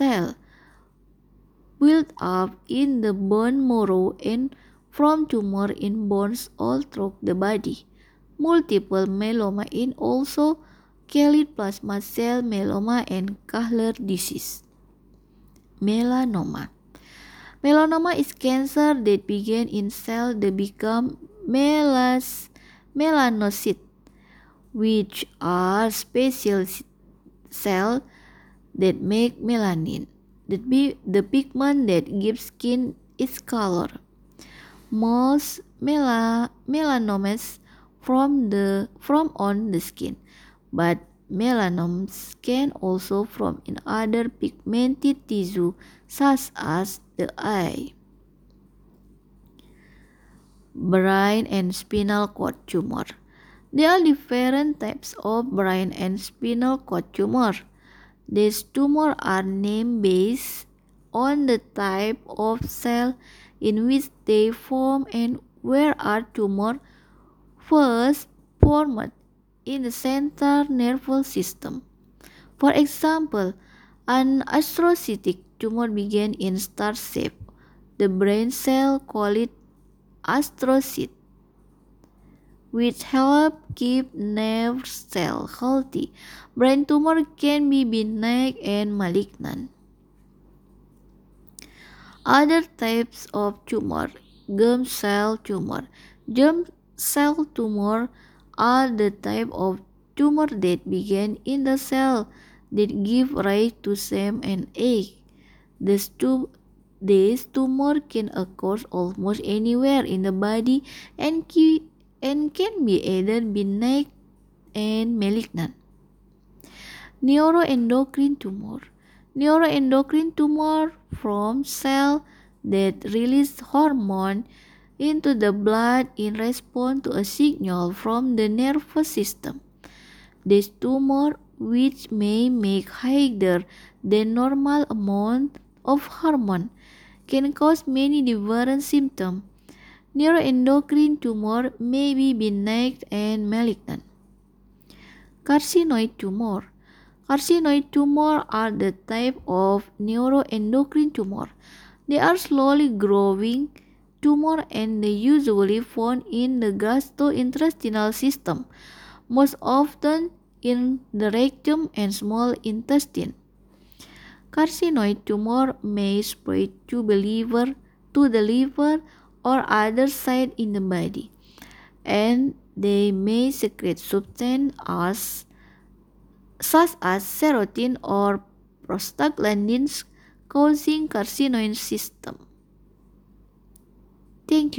cell build up in the bone marrow and from tumor in bones all through the body. Multiple myeloma in also Kelly plasma cell myeloma and Kahler disease. Melanoma. Melanoma is cancer that begin in cell that become melas, melanocytes, which are special cells that make melanin, that be the pigment that gives skin its color. Most mela, melanomas from the from on the skin, but melanomas can also form in other pigmented tissue such as the eye. Brain and spinal cord tumor. There are different types of brain and spinal cord tumor. These tumors are named based on the type of cell in which they form and where are tumor first formed in the central nervous system. For example, an astrocytic tumor begin in star shape. The brain cell call it astrocyte, which help keep nerve cell healthy. Brain tumor can be benign and malignant. Other types of tumor, germ cell tumor. Germ cell tumor are the type of tumor that begin in the cell that give rise to sperm and egg. This, tu this tumor can occur almost anywhere in the body and, and can be either benign and malignant. Neuroendocrine tumor. Neuroendocrine tumor from cell that release hormone into the blood in response to a signal from the nervous system. This tumor, which may make higher than normal amount of hormone, can cause many different symptoms. Neuroendocrine tumor may be benign and malignant. Carcinoid tumor. Carcinoid tumor are the type of neuroendocrine tumor. They are slowly growing tumor and they usually found in the gastrointestinal system, most often in the rectum and small intestine. Carcinoid tumor may spread to the liver, to the liver or other site in the body and they may secrete substances as, such as serotonin or prostaglandins causing carcinoid system. Thank you.